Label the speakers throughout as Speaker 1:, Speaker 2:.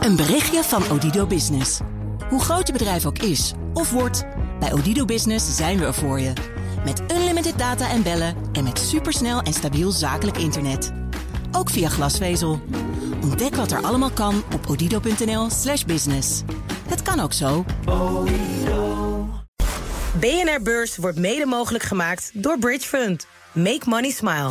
Speaker 1: Een berichtje van Odido Business. Hoe groot je bedrijf ook is of wordt, bij Odido Business zijn we er voor je. Met unlimited data en bellen en met supersnel en stabiel zakelijk internet. Ook via glasvezel. Ontdek wat er allemaal kan op odido.nl/slash business. Het kan ook zo.
Speaker 2: BNR Beurs wordt mede mogelijk gemaakt door Bridge Fund. Make money smile.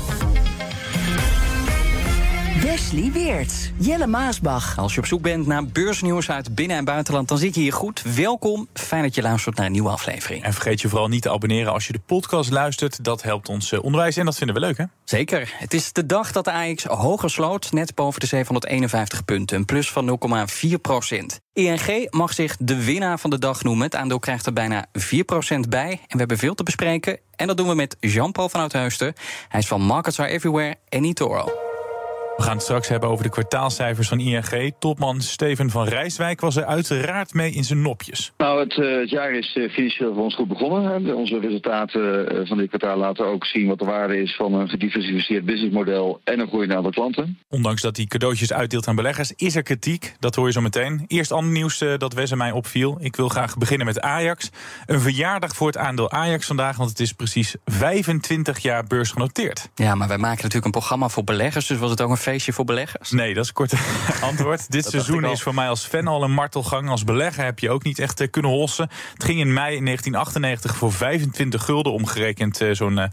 Speaker 3: Wesley Weert, Jelle Maasbach.
Speaker 4: Als je op zoek bent naar beursnieuws uit binnen- en buitenland, dan zit je hier goed. Welkom, fijn dat je luistert naar een nieuwe aflevering.
Speaker 5: En vergeet je vooral niet te abonneren als je de podcast luistert. Dat helpt ons eh, onderwijs en dat vinden we leuk, hè?
Speaker 4: Zeker. Het is de dag dat de AX hoger sloot, net boven de 751 punten. Een plus van 0,4 procent. ING mag zich de winnaar van de dag noemen. Het aandeel krijgt er bijna 4 procent bij. En we hebben veel te bespreken. En dat doen we met Jean-Paul van Oudheusden. Hij is van Markets Are Everywhere en eToro.
Speaker 5: We gaan het straks hebben over de kwartaalcijfers van ING. Topman Steven van Rijswijk was er uiteraard mee in zijn nopjes.
Speaker 6: Nou, het, uh, het jaar is uh, financieel voor ons goed begonnen. Hè. Onze resultaten uh, van dit kwartaal laten ook zien wat de waarde is van een gediversifieerd businessmodel en een groeiend aantal klanten.
Speaker 5: Ondanks dat hij cadeautjes uitdeelt aan beleggers, is er kritiek. Dat hoor je zo meteen. Eerst ander nieuws dat Wes en mij opviel. Ik wil graag beginnen met Ajax. Een verjaardag voor het aandeel Ajax vandaag, want het is precies 25 jaar beursgenoteerd.
Speaker 4: Ja, maar wij maken natuurlijk een programma voor beleggers, dus was het ook een feestje voor beleggers?
Speaker 5: Nee, dat is een korte antwoord. Dit seizoen is voor mij als fan al een martelgang. Als belegger heb je ook niet echt kunnen hossen. Het ging in mei 1998 voor 25 gulden omgerekend zo'n 12,50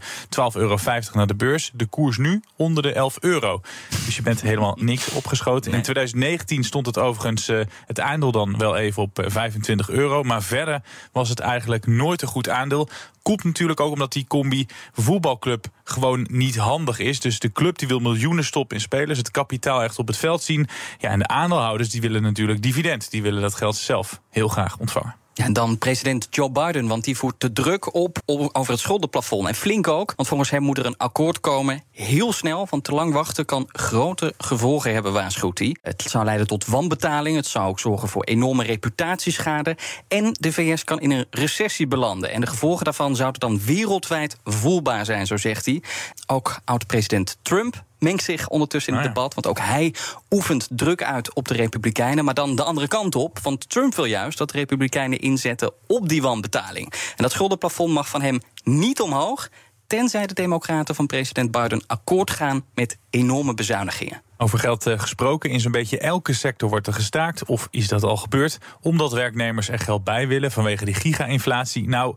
Speaker 5: euro naar de beurs. De koers nu onder de 11 euro. Dus je bent helemaal niks opgeschoten. In 2019 stond het overigens het aandeel dan wel even op 25 euro. Maar verder was het eigenlijk nooit een goed aandeel. Komt natuurlijk ook omdat die combi voetbalclub gewoon niet handig is. Dus de club die wil miljoenen stoppen in spelers, het kapitaal echt op het veld zien. Ja, en de aandeelhouders die willen natuurlijk dividend. Die willen dat geld zelf heel graag ontvangen.
Speaker 4: En dan president Joe Biden, want die voert de druk op over het schuldenplafond. En flink ook, want volgens hem moet er een akkoord komen. Heel snel, want te lang wachten kan grote gevolgen hebben, waarschuwt hij. Het zou leiden tot wanbetaling, het zou ook zorgen voor enorme reputatieschade. En de VS kan in een recessie belanden. En de gevolgen daarvan zouden dan wereldwijd voelbaar zijn, zo zegt hij. Ook oud-president Trump mengt zich ondertussen in het debat. Want ook hij oefent druk uit op de Republikeinen. Maar dan de andere kant op. Want Trump wil juist dat de Republikeinen inzetten op die wanbetaling. En dat schuldenplafond mag van hem niet omhoog. Tenzij de Democraten van president Biden akkoord gaan met enorme bezuinigingen.
Speaker 5: Over geld gesproken, in zo'n beetje elke sector wordt er gestaakt. Of is dat al gebeurd? Omdat werknemers er geld bij willen vanwege die giga-inflatie. Nou.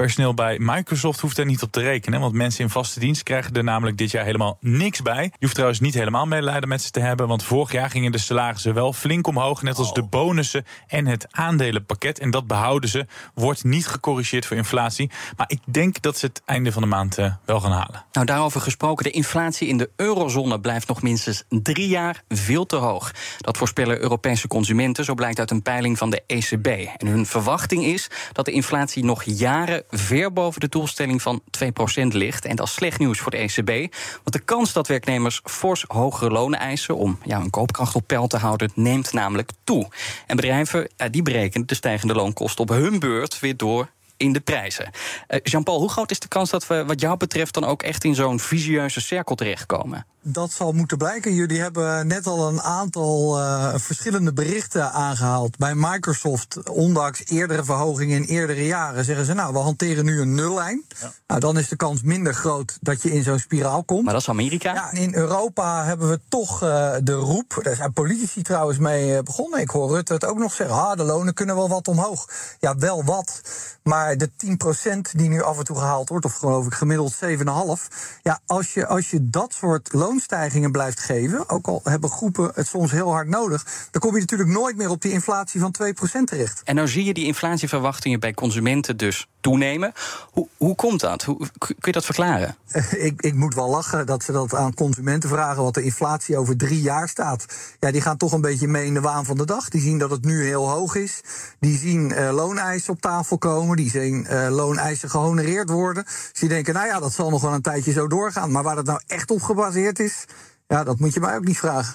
Speaker 5: Personeel bij Microsoft hoeft er niet op te rekenen. Want mensen in vaste dienst krijgen er namelijk dit jaar helemaal niks bij. Je hoeft trouwens niet helemaal medelijden met ze te hebben. Want vorig jaar gingen de salarissen wel flink omhoog. Net als de bonussen en het aandelenpakket. En dat behouden ze. Wordt niet gecorrigeerd voor inflatie. Maar ik denk dat ze het einde van de maand uh, wel gaan halen.
Speaker 4: Nou, daarover gesproken. De inflatie in de eurozone blijft nog minstens drie jaar veel te hoog. Dat voorspellen Europese consumenten. Zo blijkt uit een peiling van de ECB. En hun verwachting is dat de inflatie nog jaren ver boven de doelstelling van 2% ligt. En dat is slecht nieuws voor de ECB. Want de kans dat werknemers fors hogere lonen eisen om ja, hun koopkracht op peil te houden, neemt namelijk toe. En bedrijven die berekenen de stijgende loonkosten op hun beurt weer door in de prijzen. Uh, Jean-Paul, hoe groot is de kans dat we, wat jou betreft, dan ook echt in zo'n visieuze cirkel terechtkomen?
Speaker 7: Dat zal moeten blijken. Jullie hebben net al een aantal uh, verschillende berichten aangehaald. Bij Microsoft, ondanks eerdere verhogingen in eerdere jaren, zeggen ze: Nou, we hanteren nu een nullijn. Ja. Nou, dan is de kans minder groot dat je in zo'n spiraal komt.
Speaker 4: Maar dat is Amerika.
Speaker 7: Ja, in Europa hebben we toch uh, de roep. Daar zijn politici trouwens mee begonnen. Ik hoor Rutte het ook nog zeggen: ah, de lonen kunnen wel wat omhoog. Ja, wel wat. Maar de 10% die nu af en toe gehaald wordt, of geloof ik gemiddeld 7,5. Ja, als je, als je dat soort loonstijgingen blijft geven, ook al hebben groepen het soms heel hard nodig, dan kom je natuurlijk nooit meer op die inflatie van 2% terecht.
Speaker 4: En nou zie je die inflatieverwachtingen bij consumenten dus toenemen. Hoe, hoe komt dat? Hoe, kun je dat verklaren?
Speaker 7: Ik, ik moet wel lachen dat ze dat aan consumenten vragen, wat de inflatie over drie jaar staat. Ja, die gaan toch een beetje mee in de waan van de dag. Die zien dat het nu heel hoog is. Die zien uh, looneisen op tafel komen. Die zien uh, looneisen gehonoreerd worden. Dus die denken, nou ja, dat zal nog wel een tijdje zo doorgaan. Maar waar dat nou echt op gebaseerd is, ja, dat moet je mij ook niet vragen.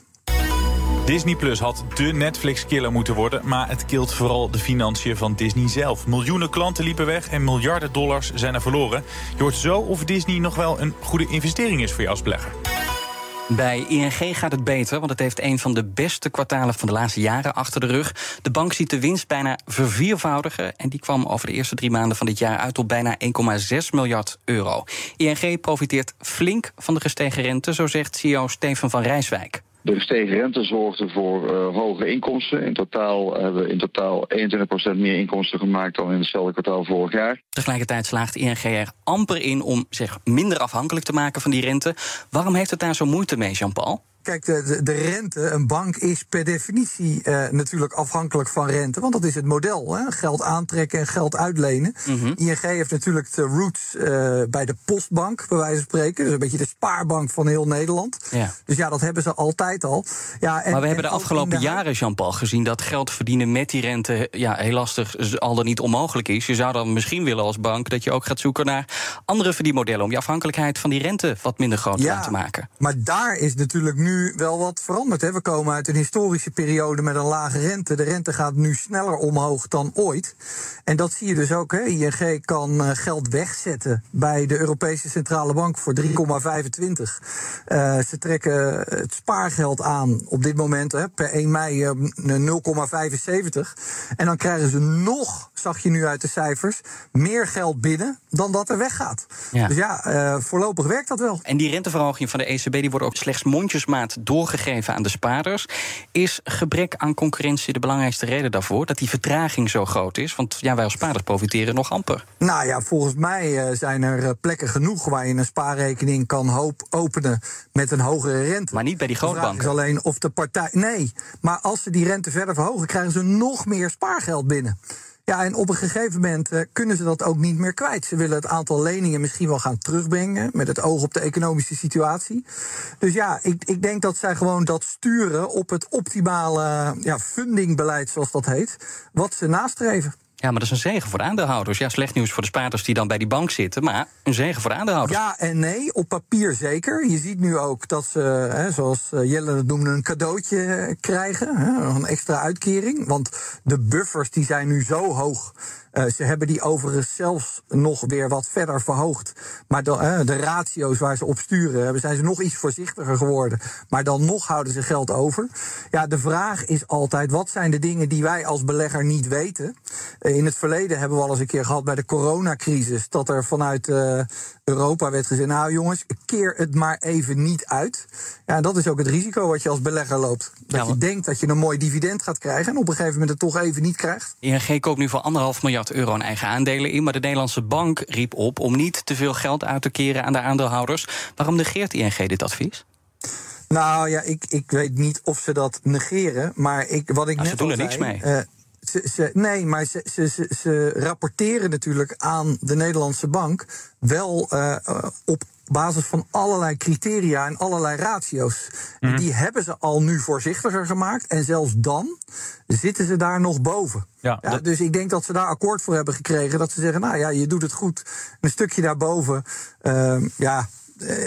Speaker 5: Disney Plus had de Netflix-killer moeten worden... maar het kilt vooral de financiën van Disney zelf. Miljoenen klanten liepen weg en miljarden dollars zijn er verloren. Je hoort zo of Disney nog wel een goede investering is voor je als belegger.
Speaker 4: Bij ING gaat het beter, want het heeft een van de beste kwartalen van de laatste jaren achter de rug. De bank ziet de winst bijna verviervoudigen en die kwam over de eerste drie maanden van dit jaar uit op bijna 1,6 miljard euro. ING profiteert flink van de gestegen rente, zo zegt CEO Steven van Rijswijk.
Speaker 6: De gestegen rente zorgde voor uh, hoge inkomsten. In totaal hebben we in totaal 21% meer inkomsten gemaakt dan in hetzelfde kwartaal vorig jaar.
Speaker 4: Tegelijkertijd slaagt ING er amper in om zich minder afhankelijk te maken van die rente. Waarom heeft het daar zo moeite mee, Jean-Paul?
Speaker 7: Kijk, de, de, rente, een bank is per definitie uh, natuurlijk afhankelijk van rente. Want dat is het model. Hè? Geld aantrekken en geld uitlenen. Mm -hmm. ING heeft natuurlijk de roots uh, bij de postbank, bij wijze van spreken. Dus een beetje de spaarbank van heel Nederland. Ja. Dus ja, dat hebben ze altijd al. Ja,
Speaker 4: en, maar we hebben de afgelopen de... jaren, Jean-Paul, gezien dat geld verdienen met die rente ja, heel lastig al dan niet onmogelijk is. Je zou dan misschien willen als bank dat je ook gaat zoeken naar andere verdienmodellen. om je afhankelijkheid van die rente wat minder groot
Speaker 7: ja,
Speaker 4: te maken.
Speaker 7: Maar daar is natuurlijk nu wel wat veranderd. Hè. We komen uit een historische periode met een lage rente. De rente gaat nu sneller omhoog dan ooit. En dat zie je dus ook. Hè. ING kan uh, geld wegzetten bij de Europese Centrale Bank voor 3,25. Uh, ze trekken het spaargeld aan op dit moment hè, per 1 mei uh, 0,75. En dan krijgen ze nog, zag je nu uit de cijfers, meer geld binnen dan dat er weggaat. Ja. Dus ja, uh, voorlopig werkt dat wel.
Speaker 4: En die renteverhoging van de ECB die wordt ook slechts mondjesmaat doorgegeven aan de spaarders. Is gebrek aan concurrentie de belangrijkste reden daarvoor? Dat die vertraging zo groot is? Want ja, wij als spaarders profiteren nog amper.
Speaker 7: Nou ja, volgens mij uh, zijn er uh, plekken genoeg waar je een spaarrekening kan hoop openen met een hogere rente.
Speaker 4: Maar niet bij die grootbanken.
Speaker 7: is alleen of de partij. Nee, maar als ze die rente verder verhogen, krijgen ze nog meer spaargeld binnen. Ja, en op een gegeven moment uh, kunnen ze dat ook niet meer kwijt. Ze willen het aantal leningen misschien wel gaan terugbrengen. met het oog op de economische situatie. Dus ja, ik, ik denk dat zij gewoon dat sturen op het optimale ja, fundingbeleid, zoals dat heet. wat ze nastreven.
Speaker 4: Ja, maar dat is een zegen voor de aandeelhouders. Ja, slecht nieuws voor de spaarders die dan bij die bank zitten, maar een zegen voor de aandeelhouders.
Speaker 7: Ja en nee, op papier zeker. Je ziet nu ook dat ze, hè, zoals Jelle het noemde, een cadeautje krijgen. Hè, een extra uitkering. Want de buffers die zijn nu zo hoog. Uh, ze hebben die overigens zelfs nog weer wat verder verhoogd. Maar de, uh, de ratio's waar ze op sturen, zijn ze nog iets voorzichtiger geworden. Maar dan nog houden ze geld over. Ja, de vraag is altijd: wat zijn de dingen die wij als belegger niet weten? Uh, in het verleden hebben we al eens een keer gehad bij de coronacrisis. dat er vanuit Europa werd gezegd: nou jongens, keer het maar even niet uit. Ja, dat is ook het risico wat je als belegger loopt. Dat ja, je denkt dat je een mooi dividend gaat krijgen. en op een gegeven moment het toch even niet krijgt.
Speaker 4: ING koopt nu voor anderhalf miljard euro aan eigen aandelen in. Maar de Nederlandse bank riep op om niet te veel geld uit te keren aan de aandeelhouders. Waarom negeert ING dit advies?
Speaker 7: Nou ja, ik, ik weet niet of ze dat negeren. Maar ik, wat ik
Speaker 4: nou,
Speaker 7: net
Speaker 4: ze doen
Speaker 7: er
Speaker 4: niks mee.
Speaker 7: Uh, ze, ze, nee, maar ze, ze, ze, rapporteren natuurlijk aan de Nederlandse bank wel uh, op basis van allerlei criteria en allerlei ratio's. Mm. En die hebben ze al nu voorzichtiger gemaakt. En zelfs dan zitten ze daar nog boven. Ja, ja, dus ik denk dat ze daar akkoord voor hebben gekregen. Dat ze zeggen, nou ja, je doet het goed. Een stukje daarboven, uh, ja,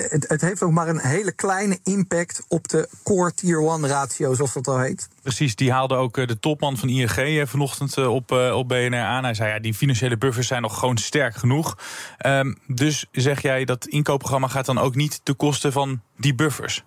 Speaker 7: het, het, heeft ook maar een hele kleine impact op de core tier 1 ratio, zoals dat al heet.
Speaker 5: Precies, die haalde ook de topman van ING vanochtend op, op BNR aan. Hij zei, ja, die financiële buffers zijn nog gewoon sterk genoeg. Um, dus zeg jij dat inkoopprogramma gaat dan ook niet ten koste van die buffers?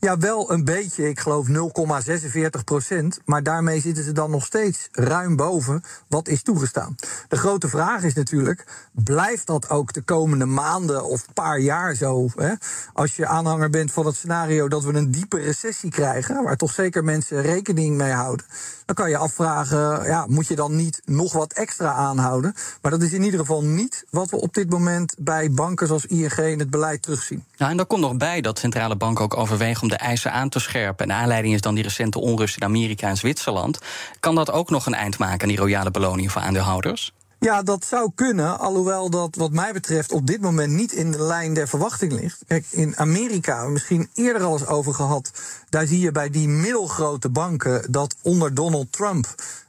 Speaker 7: Ja, wel een beetje. Ik geloof 0,46 procent. Maar daarmee zitten ze dan nog steeds ruim boven wat is toegestaan. De grote vraag is natuurlijk: blijft dat ook de komende maanden of paar jaar zo? Hè? Als je aanhanger bent van het scenario dat we een diepe recessie krijgen, waar toch zeker mensen rekening mee houden, dan kan je afvragen: ja, moet je dan niet nog wat extra aanhouden? Maar dat is in ieder geval niet wat we op dit moment bij banken zoals ING in het beleid terugzien.
Speaker 4: Ja, en daar komt nog bij dat centrale banken ook overwegen om de eisen aan te scherpen. En aanleiding is dan die recente onrust in Amerika en Zwitserland. Kan dat ook nog een eind maken aan die royale beloning voor aandeelhouders?
Speaker 7: Ja, dat zou kunnen, alhoewel dat wat mij betreft op dit moment niet in de lijn der verwachting ligt. Kijk, in Amerika, misschien eerder al eens over gehad, daar zie je bij die middelgrote banken dat onder Donald Trump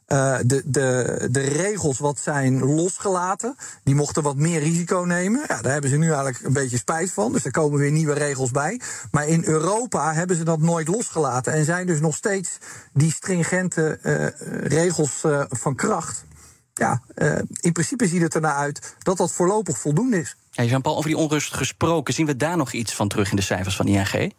Speaker 7: uh, de, de, de regels wat zijn losgelaten. Die mochten wat meer risico nemen. Ja, daar hebben ze nu eigenlijk een beetje spijt van. Dus er komen weer nieuwe regels bij. Maar in Europa hebben ze dat nooit losgelaten. En zijn dus nog steeds die stringente uh, regels uh, van kracht. Ja, in principe ziet het ernaar uit dat dat voorlopig voldoende is.
Speaker 4: Ja, Jean-Paul, over die onrust gesproken, zien we daar nog iets van terug in de cijfers van ING?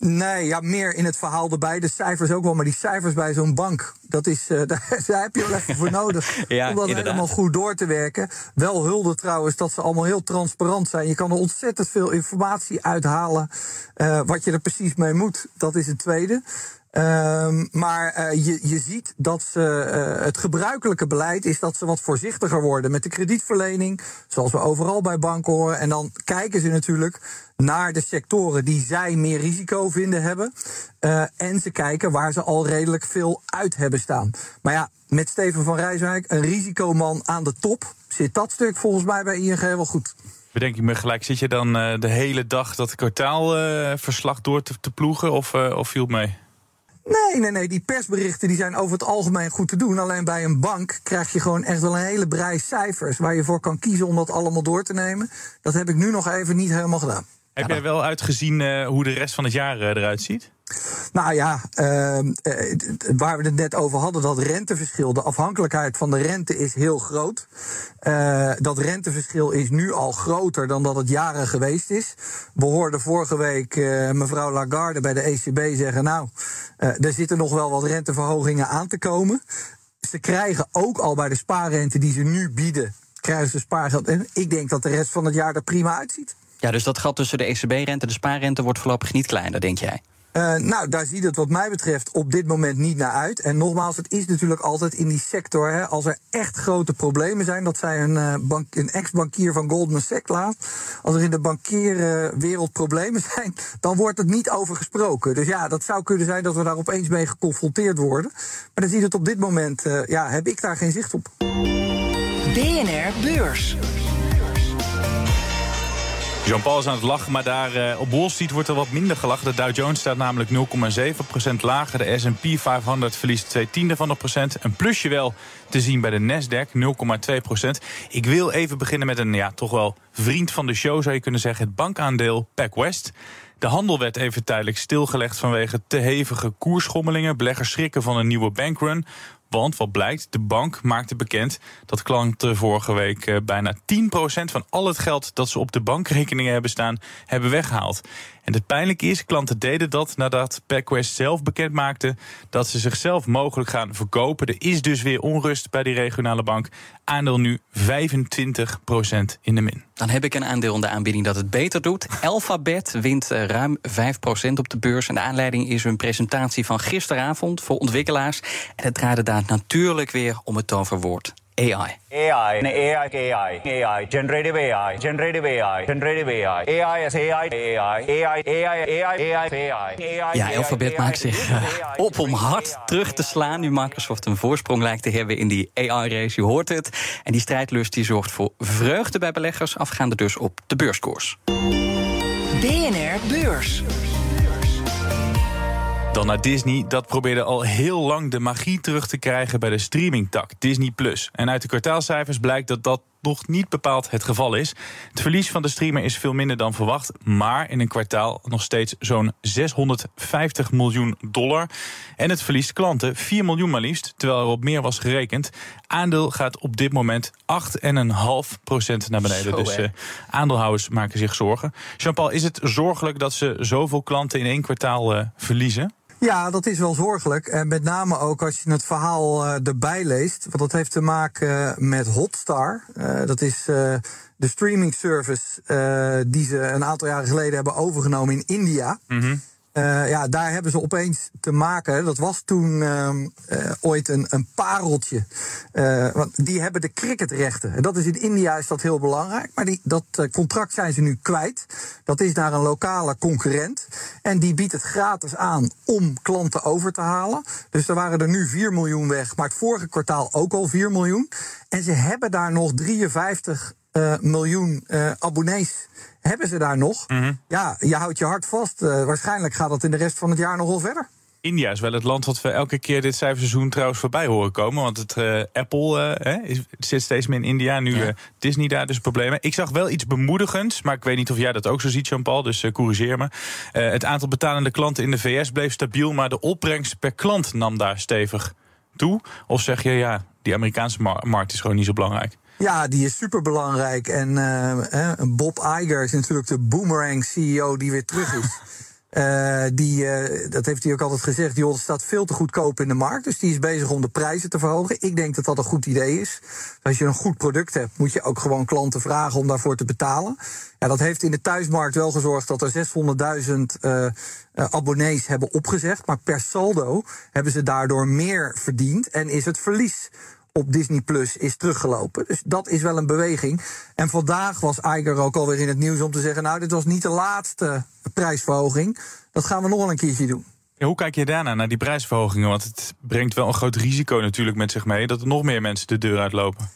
Speaker 7: Nee, ja, meer in het verhaal erbij. De cijfers ook wel, maar die cijfers bij zo'n bank, dat is, uh, daar, daar, heb je wel even voor nodig. ja, om dat inderdaad. helemaal goed door te werken. Wel hulde trouwens dat ze allemaal heel transparant zijn. Je kan er ontzettend veel informatie uithalen. Uh, wat je er precies mee moet, dat is het tweede. Um, maar uh, je, je ziet dat ze, uh, het gebruikelijke beleid is dat ze wat voorzichtiger worden met de kredietverlening, zoals we overal bij banken horen. En dan kijken ze natuurlijk naar de sectoren die zij meer risico vinden hebben. Uh, en ze kijken waar ze al redelijk veel uit hebben staan. Maar ja, met Steven van Rijswijk, een risicoman aan de top, zit dat stuk volgens mij bij ING wel goed.
Speaker 5: Bedenk ik me gelijk, zit je dan de hele dag dat kwartaalverslag door te, te ploegen of, of viel het mee?
Speaker 7: Nee, nee, nee. Die persberichten die zijn over het algemeen goed te doen. Alleen bij een bank krijg je gewoon echt wel een hele brei cijfers waar je voor kan kiezen om dat allemaal door te nemen. Dat heb ik nu nog even niet helemaal gedaan.
Speaker 5: Heb jij wel uitgezien uh, hoe de rest van het jaar uh, eruit ziet?
Speaker 7: Nou ja, uh, waar we het net over hadden, dat renteverschil, de afhankelijkheid van de rente is heel groot. Uh, dat renteverschil is nu al groter dan dat het jaren geweest is. We hoorden vorige week uh, mevrouw Lagarde bij de ECB zeggen, nou, er zitten nog wel wat renteverhogingen aan te komen. Ze krijgen ook al bij de spaarrente die ze nu bieden, krijgen ze spaargeld. En ik denk dat de rest van het jaar er prima uitziet.
Speaker 4: Ja, dus dat gat tussen de ECB-rente en de spaarrente wordt voorlopig niet kleiner, denk jij?
Speaker 7: Uh, nou, daar ziet het wat mij betreft op dit moment niet naar uit. En nogmaals, het is natuurlijk altijd in die sector. Hè, als er echt grote problemen zijn, dat zei een, bank, een ex-bankier van Goldman Sachs laat. Als er in de bankierwereld problemen zijn, dan wordt het niet over gesproken. Dus ja, dat zou kunnen zijn dat we daar opeens mee geconfronteerd worden. Maar dan ziet het op dit moment, uh, ja, heb ik daar geen zicht op.
Speaker 3: BNR Beurs.
Speaker 5: Jean-Paul is aan het lachen, maar daar uh, op Wall Street wordt er wat minder gelachen. De Dow Jones staat namelijk 0,7% lager. De S&P 500 verliest 2 tiende van een procent. Een plusje wel te zien bij de Nasdaq, 0,2%. Ik wil even beginnen met een ja, toch wel vriend van de show, zou je kunnen zeggen. Het bankaandeel PacWest. De handel werd even tijdelijk stilgelegd vanwege te hevige koersschommelingen. Beleggers schrikken van een nieuwe bankrun. Want wat blijkt, de bank maakte bekend dat klanten vorige week eh, bijna 10% van al het geld dat ze op de bankrekeningen hebben staan, hebben weggehaald. En het pijnlijke is, klanten deden dat nadat PacWest zelf bekend maakte dat ze zichzelf mogelijk gaan verkopen. Er is dus weer onrust bij die regionale bank. Aandeel nu 25% in de min.
Speaker 4: Dan heb ik een aandeel in de aanbieding dat het beter doet. Alphabet wint eh, ruim 5% op de beurs. En de aanleiding is een presentatie van gisteravond voor ontwikkelaars. En het draaide daar natuurlijk weer om het toverwoord AI.
Speaker 8: AI, AI, AI, AI, generative AI, generative AI, generative AI, AI is AI, AI, AI, AI, AI, AI,
Speaker 4: AI. Ja, Alphabet maakt zich uh, op om hard terug te slaan. Nu Microsoft een voorsprong lijkt te hebben in die AI-race, je hoort het. En die strijdlust die zorgt voor vreugde bij beleggers, afgaande dus op de beurskoers.
Speaker 3: BNR Beurs.
Speaker 5: Dan naar Disney. Dat probeerde al heel lang de magie terug te krijgen bij de streamingtak Disney Plus. En uit de kwartaalcijfers blijkt dat dat nog niet bepaald het geval is. Het verlies van de streamer is veel minder dan verwacht, maar in een kwartaal nog steeds zo'n 650 miljoen dollar. En het verliest klanten 4 miljoen maar liefst, terwijl er op meer was gerekend. Aandeel gaat op dit moment 8,5% naar beneden. Zo, dus uh, aandeelhouders maken zich zorgen. Jean-Paul, is het zorgelijk dat ze zoveel klanten in één kwartaal uh, verliezen?
Speaker 7: Ja, dat is wel zorgelijk. En met name ook als je het verhaal uh, erbij leest. Want dat heeft te maken met Hotstar. Uh, dat is de streaming service die ze een aantal jaren geleden hebben overgenomen in India. Mm. Uh, ja, daar hebben ze opeens te maken. Dat was toen uh, uh, ooit een, een pareltje. want die hebben de cricketrechten. En dat is in India is dat heel belangrijk. Maar die, dat contract zijn ze nu kwijt. Dat is naar een lokale concurrent. En die biedt het gratis aan om klanten over te halen. Dus er waren er nu 4 miljoen weg. Maar het vorige kwartaal ook al 4 miljoen. En ze hebben daar nog 53 uh, miljoen uh, abonnees hebben ze daar nog. Mm -hmm. Ja, je houdt je hart vast. Uh, waarschijnlijk gaat dat in de rest van het jaar nog wel verder.
Speaker 5: India is wel het land wat we elke keer dit cijferseizoen trouwens voorbij horen komen. Want het uh, Apple uh, is, zit steeds meer in India. Nu ja. Disney daar dus problemen. Ik zag wel iets bemoedigends. Maar ik weet niet of jij dat ook zo ziet, Jean-Paul. Dus corrigeer me. het aantal betalende klanten in de VS bleef stabiel. Maar de opbrengst per klant nam daar stevig toe. Of zeg je ja, die Amerikaanse markt is gewoon niet zo belangrijk?
Speaker 7: Ja, die is super belangrijk. En uh, Bob Iger is natuurlijk de boomerang CEO die weer terug is. Uh, die, uh, dat heeft hij ook altijd gezegd, die staat veel te goedkoop in de markt. Dus die is bezig om de prijzen te verhogen. Ik denk dat dat een goed idee is. Als je een goed product hebt, moet je ook gewoon klanten vragen om daarvoor te betalen. Ja, dat heeft in de thuismarkt wel gezorgd dat er 600.000 uh, abonnees hebben opgezegd. Maar per saldo hebben ze daardoor meer verdiend en is het verlies op Disney Plus is teruggelopen. Dus dat is wel een beweging. En vandaag was Iger ook alweer in het nieuws om te zeggen: Nou, dit was niet de laatste prijsverhoging. Dat gaan we nog wel een keertje doen.
Speaker 5: Hoe kijk je daarna naar die prijsverhogingen? Want het brengt wel een groot risico natuurlijk met zich mee dat er nog meer mensen de deur uitlopen.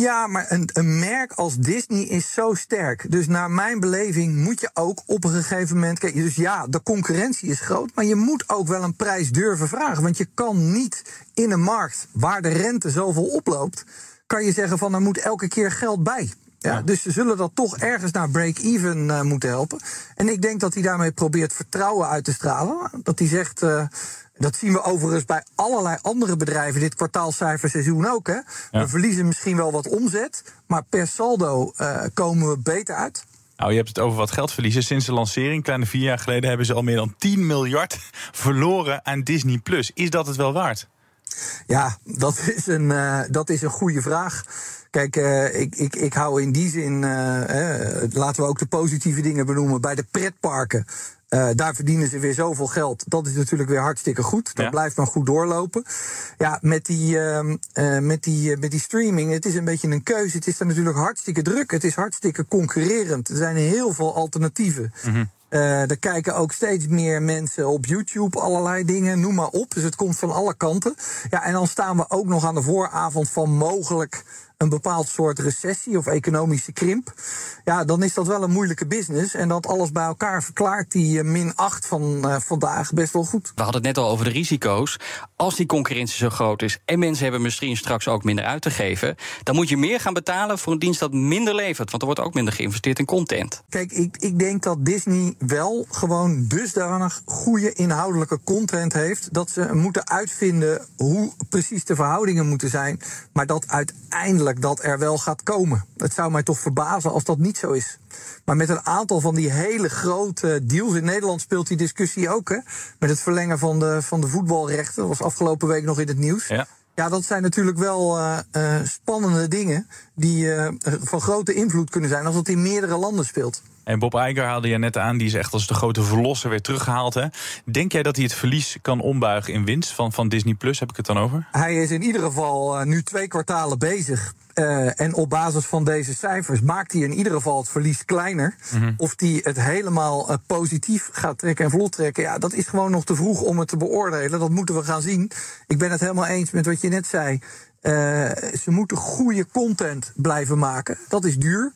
Speaker 7: Ja, maar een, een, merk als Disney is zo sterk. Dus naar mijn beleving moet je ook op een gegeven moment. Kijk, dus ja, de concurrentie is groot. Maar je moet ook wel een prijs durven vragen. Want je kan niet in een markt waar de rente zoveel oploopt. kan je zeggen van er moet elke keer geld bij. Ja, ja. Dus ze zullen dat toch ergens naar break-even uh, moeten helpen. En ik denk dat hij daarmee probeert vertrouwen uit te stralen. Dat hij zegt. Uh, dat zien we overigens bij allerlei andere bedrijven dit kwartaalcijferseizoen ook. Hè? Ja. We verliezen misschien wel wat omzet, maar per saldo uh, komen we beter uit.
Speaker 5: Nou, je hebt het over wat geld verliezen. Sinds de lancering, kleine vier jaar geleden, hebben ze al meer dan 10 miljard verloren aan Disney Plus. Is dat het wel waard?
Speaker 7: Ja, dat is een, uh, dat is een goede vraag. Kijk, uh, ik, ik, ik hou in die zin, uh, laten we ook de positieve dingen benoemen. Bij de pretparken uh, daar verdienen ze weer zoveel geld. Dat is natuurlijk weer hartstikke goed. Dat ja. blijft maar goed doorlopen. Ja, met die, uh, uh, met, die, met die streaming, het is een beetje een keuze. Het is dan natuurlijk hartstikke druk. Het is hartstikke concurrerend. Er zijn heel veel alternatieven. Mm -hmm. er kijken ook steeds meer mensen op YouTube, allerlei dingen, noem maar op. Dus het komt van alle kanten. Ja, en dan staan we ook nog aan de vooravond van mogelijk een bepaald soort recessie of economische krimp. Ja, dan is dat wel een moeilijke business. En dat alles bij elkaar verklaart die uh, min 8 van uh, vandaag best wel goed.
Speaker 4: We hadden het net al over de risico's. Als die concurrentie zo groot is en mensen hebben misschien straks ook minder uit te geven, dan moet je meer gaan betalen voor een dienst dat minder levert. Want er wordt ook minder geïnvesteerd in content.
Speaker 7: Kijk, ik, ik denk dat Disney wel gewoon dusdanig goede inhoudelijke content heeft dat ze moeten uitvinden hoe precies de verhoudingen moeten zijn. Maar dat uiteindelijk dat er wel gaat komen. Het zou mij toch verbazen als dat niet zo is. Maar met een aantal van die hele grote deals. In Nederland speelt die discussie ook. Hè, met het verlengen van de, van de voetbalrechten. Dat was afgelopen week nog in het nieuws. Ja. Ja, dat zijn natuurlijk wel uh, uh, spannende dingen die uh, van grote invloed kunnen zijn als het in meerdere landen speelt.
Speaker 5: En Bob Iger haalde je net aan, die is echt als de grote verlosser weer teruggehaald. Hè? Denk jij dat hij het verlies kan ombuigen in winst van, van Disney Plus? Heb ik het dan over?
Speaker 7: Hij is in ieder geval nu twee kwartalen bezig. Uh, en op basis van deze cijfers maakt hij in ieder geval het verlies kleiner. Mm -hmm. Of hij het helemaal uh, positief gaat trekken en vlot trekken, ja, dat is gewoon nog te vroeg om het te beoordelen. Dat moeten we gaan zien. Ik ben het helemaal eens met wat je net zei. Uh, ze moeten goede content blijven maken. Dat is duur.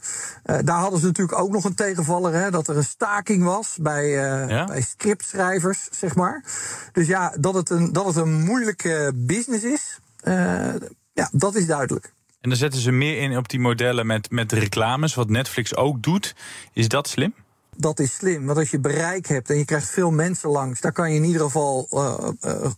Speaker 7: Uh, daar hadden ze natuurlijk ook nog een tegenvaller. Hè, dat er een staking was bij, uh, ja? bij scriptschrijvers, zeg maar. Dus ja, dat het een, dat het een moeilijke business is. ja, dat is duidelijk.
Speaker 5: En dan zetten ze meer in op die modellen met, met reclames, wat Netflix ook doet. Is dat slim?
Speaker 7: Dat is slim, want als je bereik hebt en je krijgt veel mensen langs, daar kan je in ieder geval uh,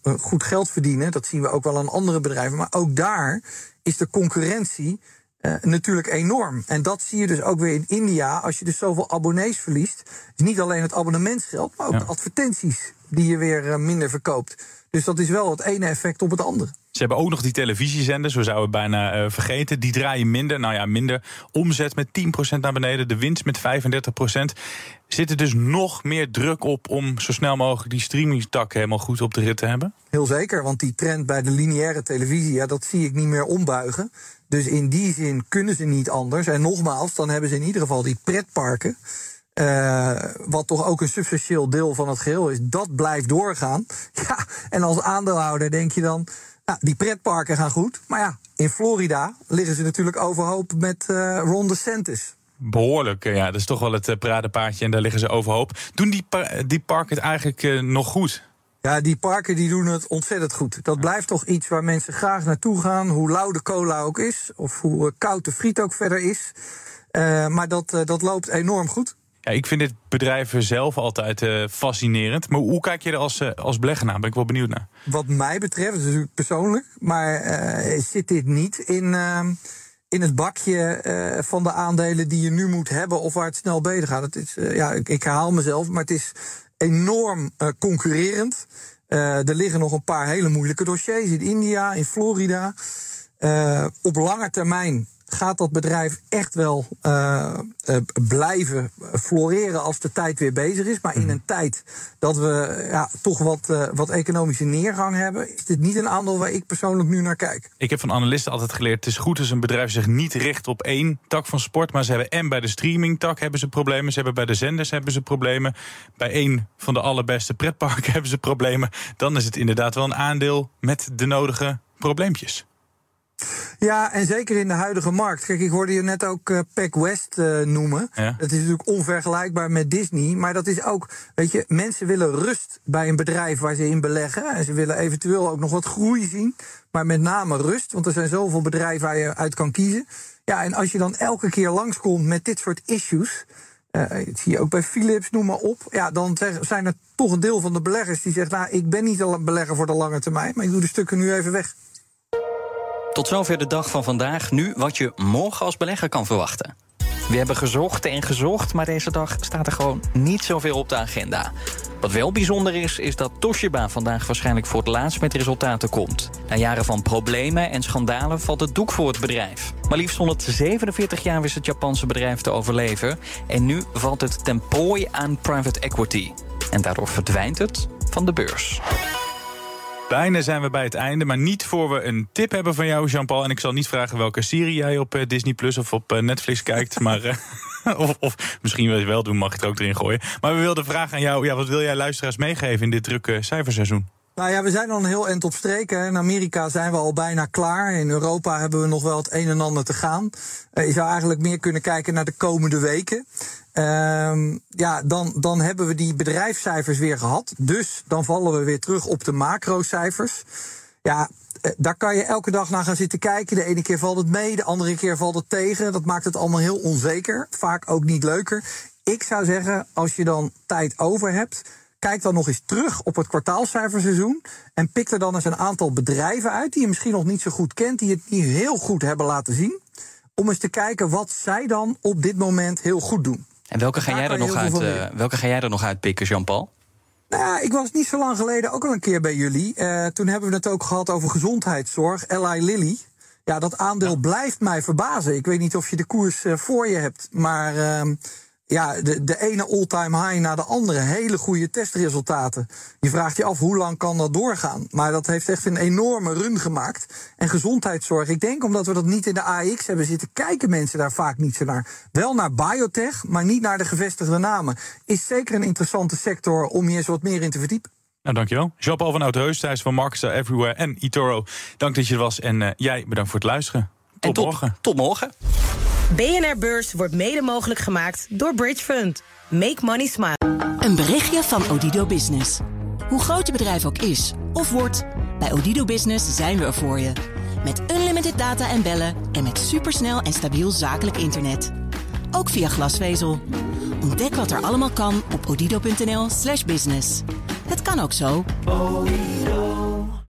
Speaker 7: uh, goed geld verdienen. Dat zien we ook wel aan andere bedrijven. Maar ook daar is de concurrentie uh, natuurlijk enorm. En dat zie je dus ook weer in India. Als je dus zoveel abonnees verliest, is niet alleen het abonnementsgeld, maar ook ja. de advertenties die je weer minder verkoopt. Dus dat is wel het ene effect op het andere.
Speaker 5: Ze hebben ook nog die televisiezenders, we zouden bijna uh, vergeten. Die draaien minder, nou ja, minder. Omzet met 10% naar beneden, de winst met 35%. Zit er dus nog meer druk op om zo snel mogelijk die streamingtak helemaal goed op de rit te hebben?
Speaker 7: Heel zeker, want die trend bij de lineaire televisie, ja, dat zie ik niet meer ombuigen. Dus in die zin kunnen ze niet anders. En nogmaals, dan hebben ze in ieder geval die pretparken. Uh, wat toch ook een substantieel deel van het geheel is, dat blijft doorgaan. Ja, en als aandeelhouder denk je dan, nou, die pretparken gaan goed. Maar ja, in Florida liggen ze natuurlijk overhoop met uh, Ron DeSantis.
Speaker 5: Behoorlijk, ja. Dat is toch wel het uh, paradepaardje en daar liggen ze overhoop. Doen die, die parken het eigenlijk uh, nog goed?
Speaker 7: Ja, die parken die doen het ontzettend goed. Dat blijft toch iets waar mensen graag naartoe gaan, hoe lauw de cola ook is, of hoe koud de friet ook verder is. maar dat, dat loopt enorm goed.
Speaker 5: Ja, ik vind dit bedrijf zelf altijd uh, fascinerend. Maar hoe kijk je er als, uh, als belegger naar? Ben ik wel benieuwd naar.
Speaker 7: Wat mij betreft, dus persoonlijk, maar uh, zit dit niet in, ehm, in het bakje van de aandelen die je nu moet hebben of waar het snel beter gaat. Het is, ja, ik, ik, herhaal mezelf, maar het is enorm concurrerend. er liggen nog een paar hele moeilijke dossiers in India, in Florida. op lange termijn gaat dat bedrijf echt wel uh, uh, blijven floreren als de tijd weer bezig is. Maar in mhm. een tijd dat we ja, toch wat, uh, wat economische neergang hebben, is dit niet een aandeel waar ik persoonlijk nu naar kijk.
Speaker 5: Ik heb van analisten altijd geleerd: het is goed als een bedrijf zich niet richt op één tak van sport. Maar ze hebben en bij de streamingtak hebben ze problemen. Ze hebben bij de zenders hebben ze problemen. Bij één van de allerbeste pretparken hebben ze problemen. Dan is het inderdaad wel een aandeel met de nodige probleempjes.
Speaker 7: Ja, en zeker in de huidige markt. Kijk, ik hoorde je net ook uh, Pack West uh, noemen. Dat is natuurlijk onvergelijkbaar met Disney. Maar dat is ook, weet je, mensen willen rust bij een bedrijf waar ze in beleggen. En ze willen eventueel ook nog wat groei zien. Maar met name rust, want er zijn zoveel bedrijven waar je uit kan kiezen. Ja, en als je dan elke keer langskomt met dit soort issues. Uh, dat zie je ook bij Philips, noem maar op. Ja, dan zijn er toch een deel van de beleggers die zegt: Nou, ik ben niet een belegger voor de lange termijn, maar ik doe de stukken nu even weg.
Speaker 4: Tot zover de dag van vandaag. Nu wat je morgen als belegger kan verwachten. We hebben gezocht en gezocht, maar deze dag staat er gewoon niet zoveel op de agenda. Wat wel bijzonder is, is dat Toshiba vandaag waarschijnlijk voor het laatst met resultaten komt. Na jaren van problemen en schandalen valt het doek voor het bedrijf. Maar liefst 147 jaar wist het Japanse bedrijf te overleven. En nu valt het ten aan private equity. En daardoor verdwijnt het van de beurs.
Speaker 5: Bijna zijn we bij het einde, maar niet voor we een tip hebben van jou, Jean-Paul. En ik zal niet vragen welke serie jij op eh, Disney Plus of op eh, Netflix kijkt. maar, uh, of, of, misschien wil je wel doen, mag ik het ook erin gooien. Maar we wilden vragen aan jou: ja, wat wil jij luisteraars meegeven in dit drukke cijferseizoen?
Speaker 7: Nou ja, we zijn al een heel eind op streken. In Amerika zijn we al bijna klaar. In Europa hebben we nog wel het een en ander te gaan. je zou eigenlijk meer kunnen kijken naar de komende weken. Um, ja, dan, dan hebben we die bedrijfscijfers weer gehad. Dus dan vallen we weer terug op de macrocijfers. Ja, eh, daar kan je elke dag naar gaan zitten kijken. De ene keer valt het mee, de andere keer valt het tegen. Dat maakt het allemaal heel onzeker. Vaak ook niet leuker. Ik zou zeggen, als je dan tijd over hebt, kijk dan nog eens terug op het kwartaalcijferseizoen. En pik er dan eens een aantal bedrijven uit die je misschien nog niet zo goed kent, die het niet heel goed hebben laten zien. Om eens te kijken wat zij dan op dit moment heel goed doen.
Speaker 4: En welke ga, jij er, nog uit, uh, welke ga jij er nog uitpikken, Jean-Paul?
Speaker 7: Nou ja, ik was niet zo lang geleden ook al een keer bij jullie. Uh, toen hebben we het ook gehad over gezondheidszorg, Eli Lilly. Ja, dat aandeel blijft mij verbazen. Ik weet niet of je de koers uh, voor je hebt, maar uh, ja, de, de ene all-time high na de andere. Hele goede testresultaten. Je vraagt je af hoe lang kan dat doorgaan. Maar dat heeft echt een enorme run gemaakt. En gezondheidszorg, ik denk omdat we dat niet in de AX hebben zitten, kijken mensen daar vaak niet zo naar. Wel naar biotech, maar niet naar de gevestigde namen. Is zeker een interessante sector om je eens wat meer in te verdiepen.
Speaker 5: Nou, dankjewel. Jean-Paul van Oudheus, thuis van Marcus Everywhere en eToro. Dank dat je er was en uh, jij bedankt voor het luisteren. Tot, tot morgen.
Speaker 4: Tot morgen.
Speaker 2: BNR Beurs wordt mede mogelijk gemaakt door Bridge Fund. Make money smile.
Speaker 1: Een berichtje van Odido Business. Hoe groot je bedrijf ook is of wordt, bij Odido Business zijn we er voor je. Met unlimited data en bellen en met supersnel en stabiel zakelijk internet. Ook via glasvezel. Ontdek wat er allemaal kan op odido.nl/slash business. Het kan ook zo.